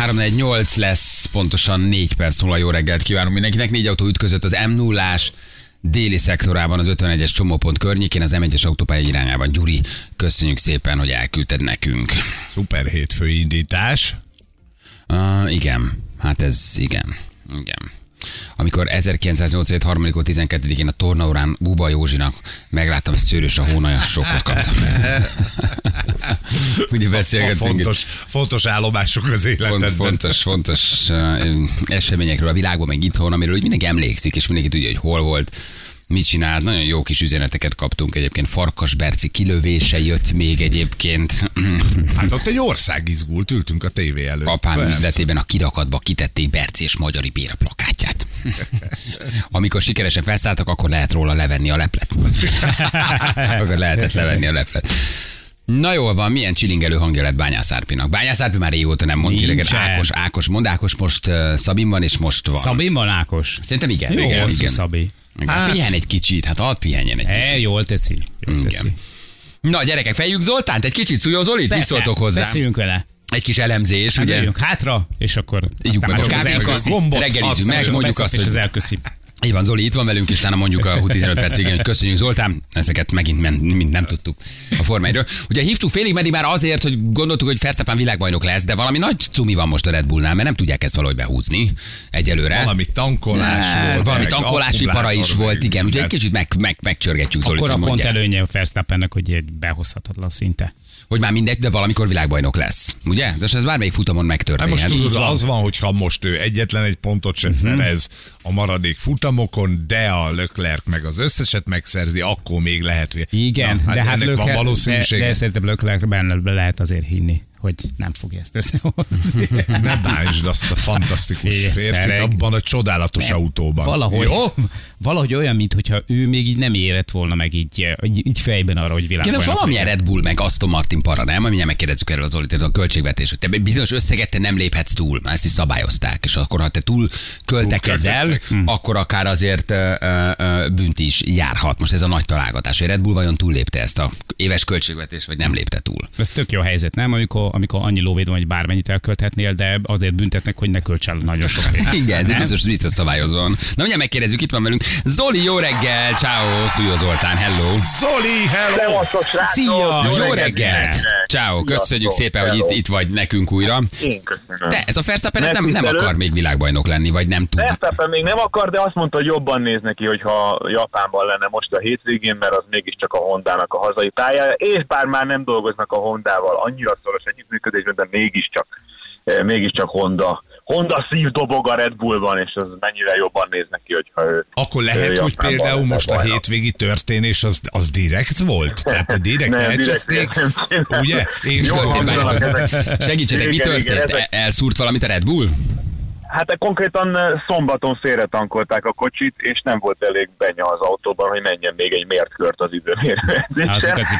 348 lesz, pontosan 4 perc múlva jó reggelt kívánunk mindenkinek. Négy autó ütközött az m 0 déli szektorában az 51-es csomópont környékén, az M1-es autópálya irányában. Gyuri, köszönjük szépen, hogy elküldted nekünk. Szuper hétfői indítás. Uh, igen, hát ez igen. Igen amikor 1987. 3. 12-én a tornaórán Guba Józsinak megláttam, hogy szőrös a hónaja, sokkot kaptam. Ugye beszélgetünk. Fontos, fontos állomások az életedben. Fontos, fontos eseményekről a világban, meg itthon, amiről mindenki emlékszik, és mindenki tudja, hogy hol volt mit csinált. Nagyon jó kis üzeneteket kaptunk egyébként. Farkas Berci kilövése jött még egyébként. Hát ott egy ország izgult, ültünk a tévé előtt. Apám Persze. üzletében a kirakatba kitették Berci és Magyari Béra plakátját. Amikor sikeresen felszálltak, akkor lehet róla levenni a leplet. akkor lehetett levenni a leplet. Na jól van, milyen csilingelő hangja lett Bányász Árpinak. Bányász Árpi már régóta nem mond, illetve Ákos, Ákos mond, Ákos most uh, Szabin van, és most van. Szabin van Ákos? Szerintem igen. Jó, igen, igen. Szabi. Hát, pihen egy kicsit, hát ad pihenjen egy kicsit. E, jól teszi. Jól Igen. teszi. Na gyerekek, fejük Zoltánt, egy kicsit szújó Zolit, mit szóltok hozzá? Beszéljünk vele. Egy kis elemzés, Hát ugye? hátra, és akkor Ígyunk meg a kávénkat, reggelizzük meg, mondjuk azt, és az hogy elköszi. Így van, Zoli itt van velünk, és utána mondjuk a 15 perc végén, hogy köszönjük Zoltán, ezeket megint men, mind nem tudtuk a formáiról. Ugye hívtuk félig meddig már azért, hogy gondoltuk, hogy Verstappen világbajnok lesz, de valami nagy cumi van most a Red Bullnál, mert nem tudják ezt valahogy behúzni egyelőre. Valami tankolás Ne, volt. valami meg tankolási para is volt, igen, úgyhogy egy kicsit meg, meg, megcsörgetjük Zolit, Akkor a pont előnye a Verstappennek, hogy egy behozhatatlan szinte. hogy már mindegy, de valamikor világbajnok lesz. Ugye? De ez bármelyik futamon Hát megtörténhet. most tudod, az van, hogyha most ő egyetlen egy pontot se Mhm. szerez a maradék futamokon, de a Leclerc meg az összeset megszerzi, akkor még lehet. Igen, Na, de hát ennek van Leclerc, de, de szerintem Leclerc benne lehet azért hinni, hogy nem fogja ezt összehozni. Ne bántsd azt a fantasztikus Figyelj, férfit abban a csodálatos autóban. Valahogy, Jó? valahogy olyan, mintha ő még így nem érett volna meg így, így, így fejben arra, hogy most valamilyen legyen. Red Bull meg Aston Martin para, nem? Mindjárt megkérdezzük erről az Zolit, a költségvetés, hogy te bizonyos összeget te nem léphetsz túl, már ezt is szabályozták, és akkor ha te túl költekezel, költettek. akkor akár azért ö, ö, bűnt is járhat. Most ez a nagy találgatás, hogy Red Bull vajon túllépte ezt a éves költségvetést, vagy nem lépte túl. Ez tök jó helyzet, nem? Amikor, amikor annyi lóvéd van, hogy bármennyit elkölthetnél, de azért büntetnek, hogy ne költs el nagyon sok pénzt. Igen, ez biztos, biztos szabályozva van. Na mindjárt megkérdezzük, itt van velünk. Zoli, jó reggel, ciao, Szújó Zoltán, hello. Zoli, hello! Szia! Jó reggelt! Ciao, köszönjük szépen, hogy itt, hello. itt vagy nekünk újra. Én köszönöm. De ez a Verstappen ez nem, nem akar még világbajnok lenni, vagy nem tud. Verstappen még nem akar, de azt mondta, hogy jobban néz neki, hogyha Japánban lenne most a hétvégén, mert az mégiscsak a Hondának a hazai pályája, és bár már nem dolgoznak a Hondával annyira szoros együttműködésben, de mégiscsak, eh, mégiscsak Honda. Honda szív dobog a Red Bullban, és az mennyire jobban néz neki, hogyha ő... Akkor ő lehet, hogy Japánban például most a hétvégi történés az, az direkt volt? Tehát a direkt Nem, elcseszték, direkt nem. ugye? És Jó. Segítsetek, mi igen, történt? ezek- El- Elszúrt valamit a Red Bull? Hát konkrétan eh, szombaton félretankolták a kocsit, és nem volt elég benya az autóban, hogy menjen még egy mért kört az igazi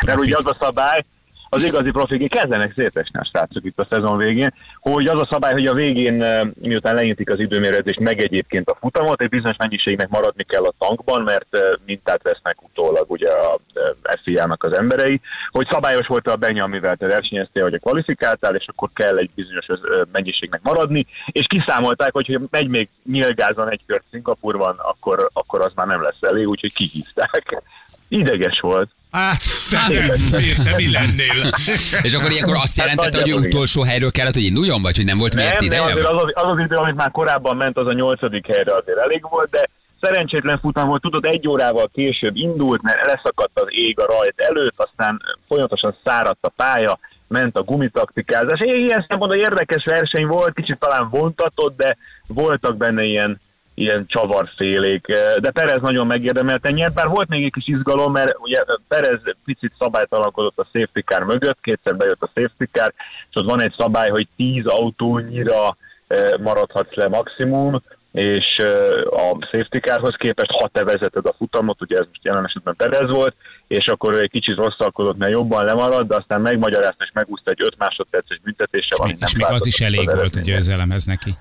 Mert ugye az a szabály, az igazi profik, kezdenek szétesni a srácok itt a szezon végén, hogy az a szabály, hogy a végén, eh, miután leintik az időmérőzést, meg egyébként a futamot, egy bizonyos mennyiségnek maradni kell a tankban, mert eh, mintát vesznek utólag ugye a eh, FIA-nak az emberei, hogy szabályos volt a benya, amivel te versenyeztél, vagy a kvalifikáltál, és akkor kell egy bizonyos mennyiségnek maradni, és kiszámolták, hogy ha megy még nyílgázon egy kört Szingapurban, akkor, akkor az már nem lesz elég, úgyhogy kihívták. Ideges volt. Hát, szerintem érte, mi lennél? És akkor ilyenkor azt Hát jelentette, hogy ő utolsó helyről kellett, hogy induljon, vagy hogy nem volt miért Nem, de ideje? azért az az, az az idő, amit már korábban ment, az a nyolcadik helyre azért elég volt, de szerencsétlen futam volt, tudod, egy órával később indult, mert leszakadt az ég a rajt előtt, aztán folyamatosan száradt a pálya, ment a gumitaktikázás. Ilyen szempontból érdekes verseny volt, kicsit talán vontatott, de voltak benne ilyen, ilyen csavarfélék, de Perez nagyon megérdemelten nyert, bár volt még egy kis izgalom, mert ugye Perez picit szabálytalankodott a safety car mögött, kétszer bejött a safety car, és ott van egy szabály, hogy 10 autónyira eh, maradhatsz le maximum, és eh, a safety carhoz képest, ha te vezeted a futamot, ugye ez most jelen esetben Perez volt, és akkor egy kicsit rosszalkodott, mert jobban lemarad, de aztán megmagyarázta és megúszta egy 5 másodperces büntetése van. És még az is elég volt, hogy győzelemhez neki.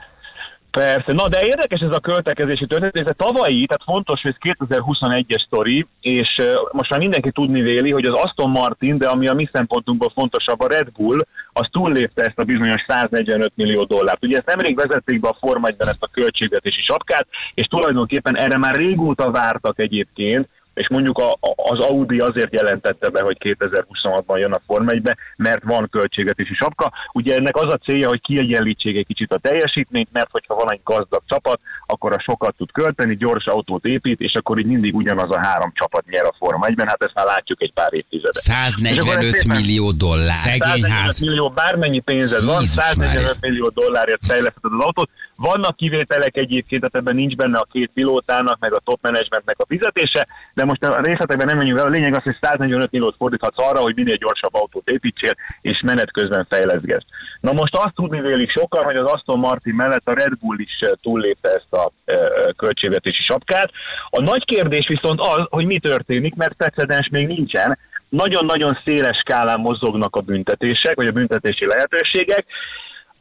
Persze, na de érdekes ez a költekezési történet, ez a tavalyi, tehát fontos, hogy ez 2021-es sztori, és most már mindenki tudni véli, hogy az Aston Martin, de ami a mi szempontunkból fontosabb, a Red Bull, az túllépte ezt a bizonyos 145 millió dollárt. Ugye ezt nemrég vezették be a Forma 1 ezt a költségvetési sapkát, és tulajdonképpen erre már régóta vártak egyébként, és mondjuk a, az Audi azért jelentette be, hogy 2026-ban jön a Forma 1 mert van költségvetési sapka. Ugye ennek az a célja, hogy kiegyenlítsék egy kicsit a teljesítményt, mert hogyha van egy gazdag csapat, akkor a sokat tud költeni, gyors autót épít, és akkor így mindig ugyanaz a három csapat nyer a Forma 1 hát ezt már látjuk egy pár évtizede. 145 millió dollár. Szegény ház. millió, bármennyi pénzed van, Jézus 145 Mária. millió dollárért fejleszted az autót. Vannak kivételek egyébként, tehát ebben nincs benne a két pilótának, meg a top managementnek a fizetése, de most a részletekben nem menjünk el. A lényeg az, hogy 145 milliót fordíthatsz arra, hogy minél gyorsabb autót építsél, és menet közben fejleszgesd. Na most azt tudni vélik sokan, hogy az Aston Martin mellett a Red Bull is eh, túllépte ezt a eh, költségvetési sapkát. A nagy kérdés viszont az, hogy mi történik, mert precedens még nincsen. Nagyon-nagyon széles skálán mozognak a büntetések, vagy a büntetési lehetőségek.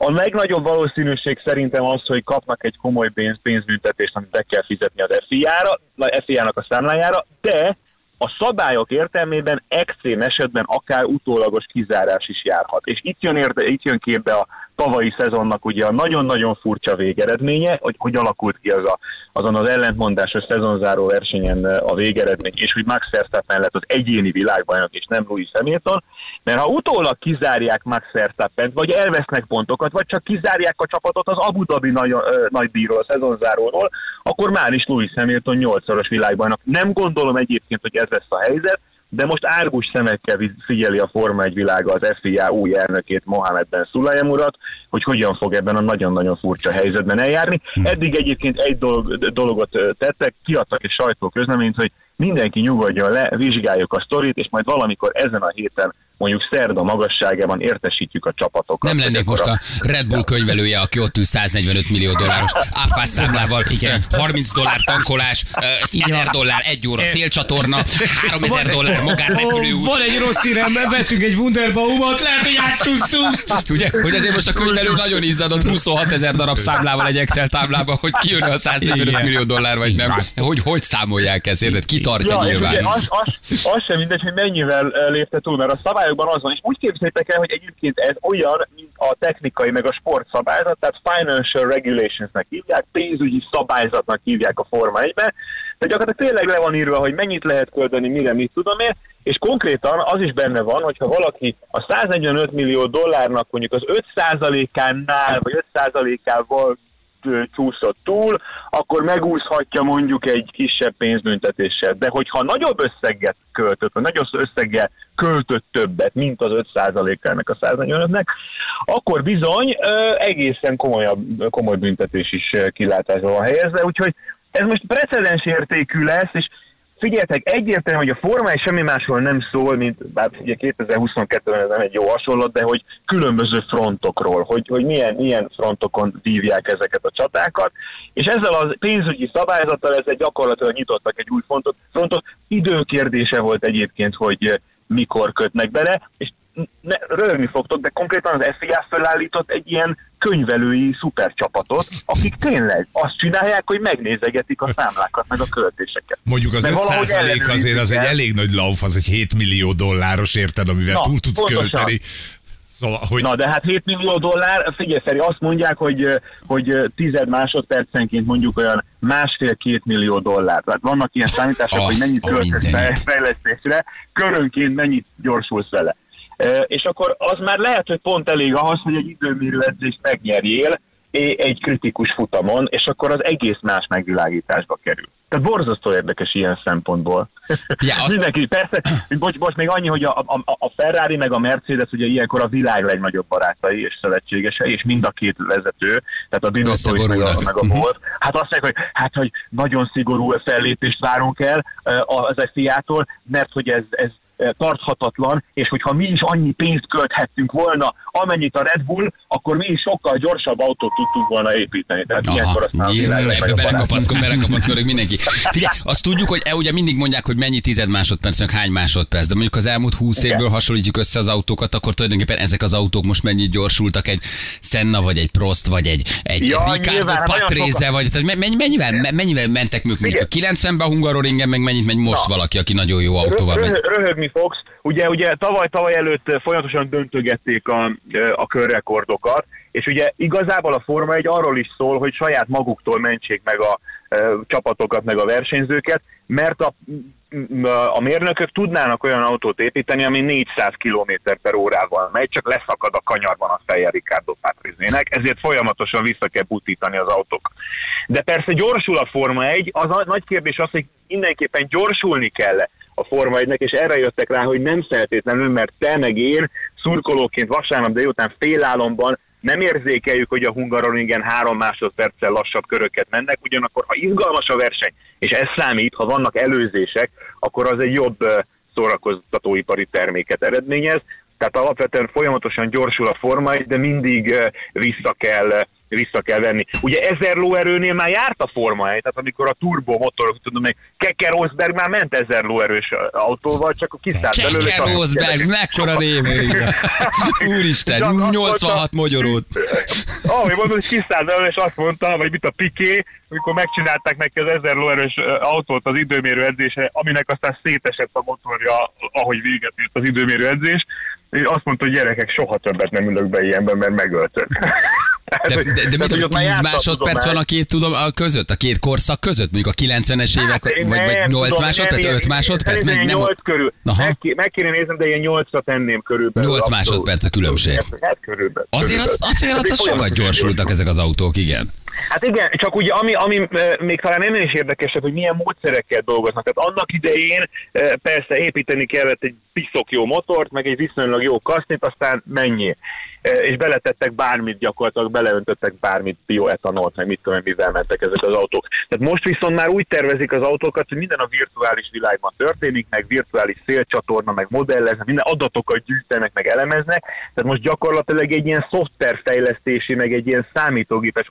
A legnagyobb valószínűség szerintem az, hogy kapnak egy komoly pénz, pénzbüntetést, amit be kell fizetni az FIA-ra, FIA-nak a számlájára, de a szabályok értelmében extrém esetben akár utólagos kizárás is járhat. És itt jön, érde, itt jön képbe a tavalyi szezonnak ugye a nagyon-nagyon furcsa végeredménye, hogy hogy alakult ki az a, azon az ellentmondásos szezonzáró versenyen a végeredmény, és hogy Max Verstappen lett az egyéni világbajnok, és nem Louis Hamilton, mert ha utólag kizárják Max Verstappen, vagy elvesznek pontokat, vagy csak kizárják a csapatot az Abu Dhabi nagy, ö, nagy a szezonzáróról, akkor már is Louis Hamilton 8-szoros világbajnok. Nem gondolom egyébként, hogy ez lesz a helyzet, de most árgus szemekkel figyeli a Forma 1 világa az FIA új elnökét, Mohamed Ben Sulayem urat, hogy hogyan fog ebben a nagyon-nagyon furcsa helyzetben eljárni. Eddig egyébként egy dolog, dologot tettek, kiadtak egy sajtóközleményt, hogy mindenki nyugodjon le, vizsgáljuk a sztorit, és majd valamikor ezen a héten mondjuk szerda magasságában értesítjük a csapatokat. Nem lennék most a- Red Bull könyvelője, aki ott ül 145 millió dolláros áfás számlával, Igen. 30 dollár tankolás, ö, 1000 dollár egy óra szélcsatorna, 3000 dollár magánrepülő út. Van egy rossz hírem, vettünk egy Wunderbaumot, lehet, hogy átcsúsztunk. Ugye, hogy azért most a könyvelő nagyon izzadott 26 ezer darab számlával egy Excel táblába, hogy kijön a 145 Igen. millió dollár, vagy nem. Hogy, hogy számolják ezt, érted? Ki tartja Ja, nyilván. ugye az, az, az sem mindegy, hogy mennyivel lépte túl, mert a szabályokban az van, és úgy képzeljétek el, hogy egyébként ez olyan, mint a technikai meg a sportszabályzat, tehát financial regulationsnek hívják, pénzügyi szabályzatnak hívják a Forma 1-ben, de gyakorlatilag tényleg le van írva, hogy mennyit lehet költeni, mire, mit tudom én, és konkrétan az is benne van, hogyha valaki a 145 millió dollárnak mondjuk az 5%-ánál, vagy 5%-ával ö, csúszott túl, akkor megúszhatja mondjuk egy kisebb pénzbüntetéssel. De hogyha nagyobb összeget költött, vagy nagyobb összeggel költött többet, mint az 5%-a ennek a 145-nek, akkor bizony egészen komolyabb, komoly büntetés is kilátásba van helyezve. Úgyhogy ez most precedens értékű lesz, és Figyeljetek, egyértelmű, hogy a Forma 1 semmi másról nem szól, mint, bár ugye 2022-ben ez nem egy jó hasonlat, de hogy különböző frontokról, hogy, hogy milyen, milyen frontokon vívják ezeket a csatákat, és ezzel a pénzügyi szabályzattal ezzel gyakorlatilag nyitottak egy új frontot. frontot. Időkérdése volt egyébként, hogy eh, mikor kötnek bele, és ne, röhögni fogtok, de konkrétan az FIA felállított egy ilyen könyvelői szupercsapatot, akik tényleg azt csinálják, hogy megnézegetik a számlákat, meg a költéseket. Mondjuk az De 5 valahogy százalék azért az egy elég nagy lauf, az egy 7 millió dolláros, érted, amivel Na, túl tudsz pontosan. költeni. Szóval, hogy Na, de hát 7 millió dollár, figyelj Feri, azt mondják, hogy, hogy tized másodpercenként mondjuk olyan másfél-két millió dollár. Tehát vannak ilyen számítások, hogy Azt mennyit a költesz fejlesztésre, körönként mennyit gyorsulsz vele. És akkor az már lehet, hogy pont elég ahhoz, hogy egy időmérő edzést megnyerjél egy kritikus futamon, és akkor az egész más megvilágításba kerül. Tehát borzasztó érdekes ilyen szempontból. Ja, azt- Mindenki, persze, bocs, bocs, még annyi, hogy a, a, a Ferrari meg a Mercedes ugye ilyenkor a világ legnagyobb barátai és szövetségesei, és mind a két vezető, tehát a Binotto is meg a, meg a Bolt, hát azt mondják, hogy, hát, hogy nagyon szigorú fellépést várunk el az FIA-tól, mert hogy ez, ez tarthatatlan, és hogyha mi is annyi pénzt költhettünk volna, amennyit a Red Bull, akkor mi is sokkal gyorsabb autót tudtunk volna építeni. Tehát ilyenkor aztán a világ legnagyobb barát. Belekapaszkodik, belekapaszkodik mindenki. Figyelj, azt tudjuk, hogy e, ugye mindig mondják, hogy mennyi tized másodperc, meg hány másodperc, de mondjuk az elmúlt 20 Igen. évből hasonlítjuk össze az autókat, akkor tulajdonképpen ezek az autók most mennyit gyorsultak egy Senna, vagy egy Prost, vagy egy, egy Ja, Ricardo Patrese, vagy tehát mennyi, mennyivel, me- mennyivel mentek mondjuk, mondjuk a 90-ben a Hungaroringen, meg mennyit megy most Na. valaki, aki nagyon jó autóval megy. Röhögni fogsz. Ugye, ugye tavaly-tavaly előtt eh, folyamatosan döntögették a, eh, a körrekordokat, és ugye igazából a Forma egy arról is szól, hogy saját maguktól mentsék meg a e, csapatokat, meg a versenyzőket, mert a, m- a mérnökök tudnának olyan autót építeni, ami 400 km per órával megy, csak leszakad a kanyarban a feje Ricardo Patrisének, ezért folyamatosan vissza kell butítani az autókat. De persze gyorsul a Forma 1, az a nagy kérdés az, hogy mindenképpen gyorsulni kell a Forma 1 és erre jöttek rá, hogy nem feltétlenül, mert te meg én szurkolóként vasárnap délután félálomban nem érzékeljük, hogy a Hungaroringen három másodperccel lassabb köröket mennek, ugyanakkor ha izgalmas a verseny, és ez számít, ha vannak előzések, akkor az egy jobb szórakoztatóipari terméket eredményez. Tehát alapvetően folyamatosan gyorsul a forma, de mindig vissza kell vissza kell venni. Ugye 1000 lóerőnél már járt a Forma 1, tehát amikor a turbo motorok, tudom még, Keker Rosberg már ment 1000 lóerős autóval, csak a kiszállt belőle. Keker Rosberg, mekkora igen. Úristen, Csak azt 86 magyarót. Ahogy mondod, hogy kiszállt belőle, és azt mondta, vagy mit a Piqué, amikor megcsinálták neki az 1000 lóerős autót az időmérő edzésre, aminek aztán szétesett a motorja, ahogy véget ért az időmérő edzés, és azt mondta, hogy gyerekek, soha többet nem ülök be ilyenben, mert megöltök. De, de, de mit tudom, 10 másodperc van a két tudom, a között, a két korszak között, mondjuk a 90-es évek, Hát, vagy, vagy 8 másodperc, 5 másodperc? Meg, nem, 8 körül. Aha. Meg, meg kéne néznem, de ilyen 8-ra tenném körülbelül. 8 abszolút. másodperc a különbség. Hát körülbelül. Azért az, azért az, az sokat gyorsultak ezek az autók, igen. Hát igen, csak ugye ami, ami még talán ennél is érdekesebb, hogy milyen módszerekkel dolgoznak. Tehát annak idején persze építeni kellett egy piszok jó motort, meg egy viszonylag jó kasznit, aztán mennyi. És beletettek bármit gyakorlatilag, beleöntöttek bármit, bioetanolt, meg mit tudom, mivel mentek ezek az autók. Tehát most viszont már úgy tervezik az autókat, hogy minden a virtuális világban történik, meg virtuális szélcsatorna, meg modelleznek, minden adatokat gyűjtenek, meg elemeznek. Tehát most gyakorlatilag egy ilyen szoftverfejlesztési, meg egy ilyen számítógépes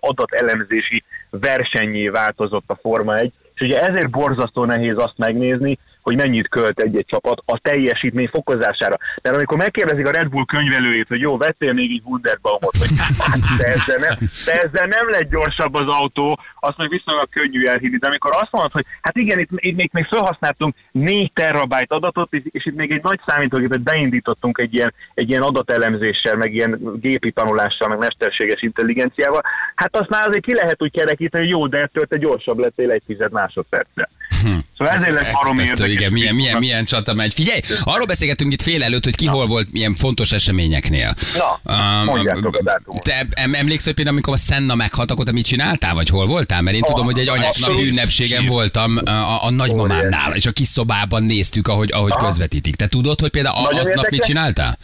adatelemzési versenyé változott a Forma 1, és ugye ezért borzasztó nehéz azt megnézni, hogy mennyit költ egy-egy csapat a teljesítmény fokozására. Mert amikor megkérdezik a Red Bull könyvelőjét, hogy jó, vettél még egy Wunderbaumot, hogy hát de ezzel, nem, de ezzel nem lett gyorsabb az autó, azt meg viszonylag könnyű elhinni. De amikor azt mondod, hogy hát igen, itt, itt még, még felhasználtunk 4 terabájt adatot, és, és itt még egy nagy számítógépet beindítottunk egy ilyen, egy ilyen adatelemzéssel, meg ilyen gépi tanulással, meg mesterséges intelligenciával, hát azt már azért ki lehet úgy kerekíteni, hogy jó, de ettől te gyorsabb lettél egy tized másodperccel. Szóval ezért lett barom Elképesztő, érdekes. igen, milyen, milyen, milyen csata megy. Figyelj, arról beszélgettünk itt fél előtt, hogy ki hol volt milyen fontos eseményeknél. Na, mondjátok a dátumot. Te em- emlékszel, hogy például amikor a Senna meghalt, akkor te mit csináltál, vagy hol voltál? Mert én A- tudom, hogy egy abszolút ünnepségen sírt. voltam a, a, a nagymamámnál, és a kis szobában néztük, ahogy, ahogy Aha. közvetítik. Te tudod, hogy például Nagyon aznap mit érdekes. csináltál?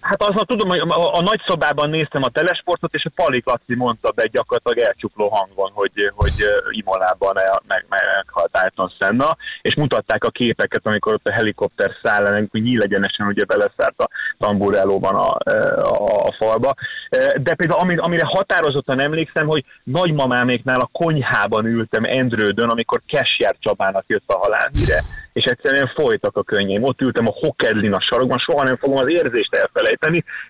Hát azt tudom, hogy a, a nagy szobában néztem a telesportot, és a Palik Laci mondta be gyakorlatilag elcsukló hangon, hogy, hogy Imolában el- meg, meghalt Ayrton Senna, és mutatták a képeket, amikor ott a helikopter száll le, amikor nyílegyenesen ugye beleszállt a tamburellóban a, a, a falba. De például ami, amire határozottan emlékszem, hogy nagymamáméknál a konyhában ültem Endrődön, amikor Kesjár Csabának jött a halálhíre, és egyszerűen folytak a könnyeim. Ott ültem a Hokedlin a sarokban, soha nem fogom az érzést elfelejteni,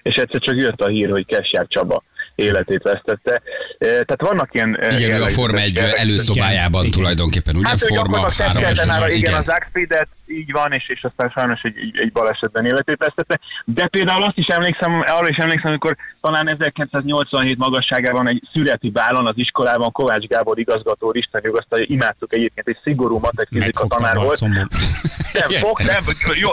és egyszer csak jött a hír, hogy Kesjár Csaba életét vesztette. Eh, Tehát vannak ilyen... Igen, ő a Forma 1 jellegzetes- előszobályában Igen. tulajdonképpen, ugye? Hát Forma gyakorlatilag három tesztelte már, igen, igen. az Axfidet, így van, és, és aztán sajnos egy, egy, egy balesetben életét vesztette. De például azt is emlékszem, arra is emlékszem, amikor talán 1987 magasságában egy szüreti bálon az iskolában Kovács Gábor igazgató, Isten nyugasztalja, imádtuk egyébként, egy szigorú matek fizika tanár volt. Nem, fog, nem,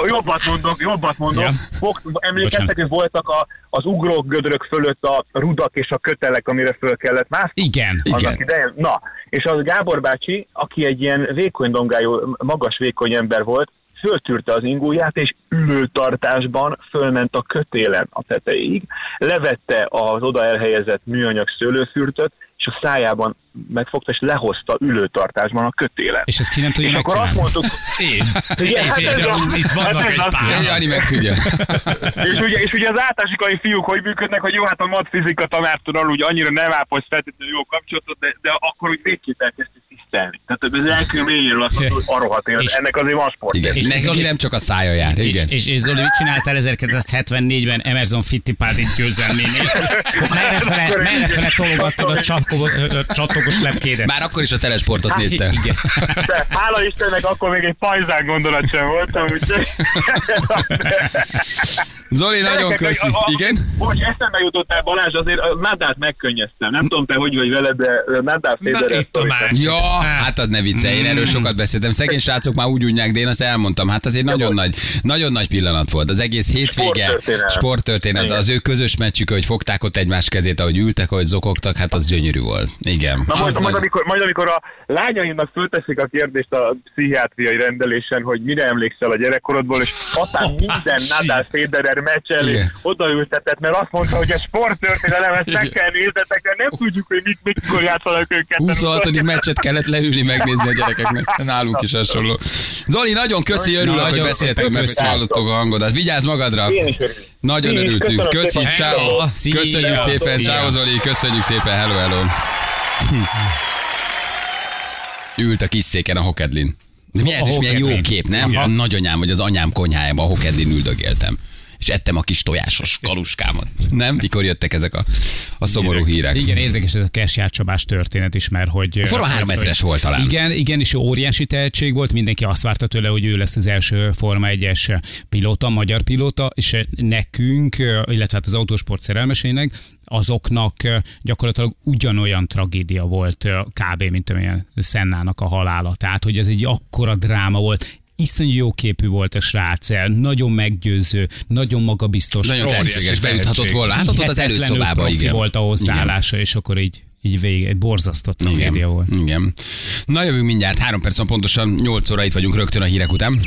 jobbat mondok, jobbat mondok. Ja. Fog, emlékeztek, hogy voltak a, az ugrók gödrök fölött a rudak és a kötelek, amire föl kellett mászni? Igen. Igen. annak idején. Na, és az Gábor bácsi, aki egy ilyen vékony dongájú, magas vékony ember volt, föltűrte az ingóját, és ülőtartásban fölment a kötélen a tetejéig, levette az oda elhelyezett műanyag szőlőfürtöt, és a szájában megfogta, és lehozta ülőtartásban a kötélet. És ezt ki nem tudja és akkor azt mondtuk, Én. Igen, hát Én, ez én, a- itt vannak hát ez egy pár. Jani meg tudja. és ugye, és ugye az általásikai fiúk hogy működnek, hogy jó, hát a matfizika tanártól úgy annyira nem ápoz feltétlenül jó kapcsolatot, de, de akkor úgy végképp elkezdtük tisztelni. Tehát ez elkül mélyéről azt mondod, hogy a rohadt élet. És- Ennek azért van sport. Igen, És neki Zoli- nem csak a szája jár, És, igen. és, és Zoli, mit csináltál 1974-ben Emerson Fittipaldi győzelménél? Merre fele, merre fele tologattad a csattogos lepkédet? Már akkor is a telesportot Hát, nézte. Igen. De hála Istennek akkor még egy pajzán gondolat sem voltam, úgyhogy... Zoli, nagyon köszi. a- a- Igen? Most eszembe jutottál Balázs, azért a Nadát megkönnyeztem. Nem tudom te hogy vagy vele, de Nadát Na, Federer itt a másik. Ja, hát ad ne viccelj, én erről sokat beszéltem. Szegény srácok már úgy unják, de én azt elmondtam. Hát azért nagyon nagy, nagyon nagy pillanat volt. Az egész hétvége, Sporttörténet. az ő közös meccsük, hogy fogták ott egymás kezét, ahogy ültek, ahogy zokogtak, hát az gyönyörű volt. Igen. Na majd, majd, amikor, majd amikor a lányaimnak fölteszik a kérdést a pszichiátriai rendelésen, hogy mire emlékszel a gyerekkorodból, és aztán minden Nadal Federer meccs elé Igen. odaültetett, mert azt mondta, hogy a sporttörténelem, ezt meg kell néznetek, mert nem tudjuk, hogy mit, mikor játszanak őket. 26. meccset kellett leülni, megnézni a gyerekeknek. Nálunk is hasonló. Zoli, nagyon köszi, örülök, hogy Nagyon beszéltünk meg, hogy hallottuk a hangodat. Vigyázz magadra! Én is örülök. Nagyon Én örültünk. Köszi, ciao. Köszönjük szépen, ciao Zoli, köszönjük szépen, hello, hello. Ült a kis széken a Hokedlin. De mi A ez is milyen jó kép, nem? A nagyanyám, vagy az anyám konyhájában a Hokedlin üldögéltem. És ettem a kis tojásos kaluskámat. Nem? Mikor jöttek ezek a, a szomorú hírek. Igen, érdekes ez a Kesját Csabás történet is, mert hogy... A Forma hogy- 3000-es volt talán. Igen, igen, és óriási tehetség volt, mindenki azt várta tőle, hogy ő lesz az első Forma 1-es pilóta, magyar pilóta, és nekünk, illetve hát az autósport szerelmesének, azoknak gyakorlatilag ugyanolyan tragédia volt kb. mint amilyen Szennának a halála. Tehát, hogy ez egy akkora dráma volt, iszonyú jó képű volt a srác, nagyon meggyőző, nagyon magabiztos. Nagyon tehetséges, tehetség. volna. Hát ott volt az profi igen. volt a hozzáállása, és akkor így, így végig, egy borzasztó tragédia Igen. volt. Igen. Na jövünk mindjárt, három perc van pontosan, 8 óra itt vagyunk rögtön a hírek után.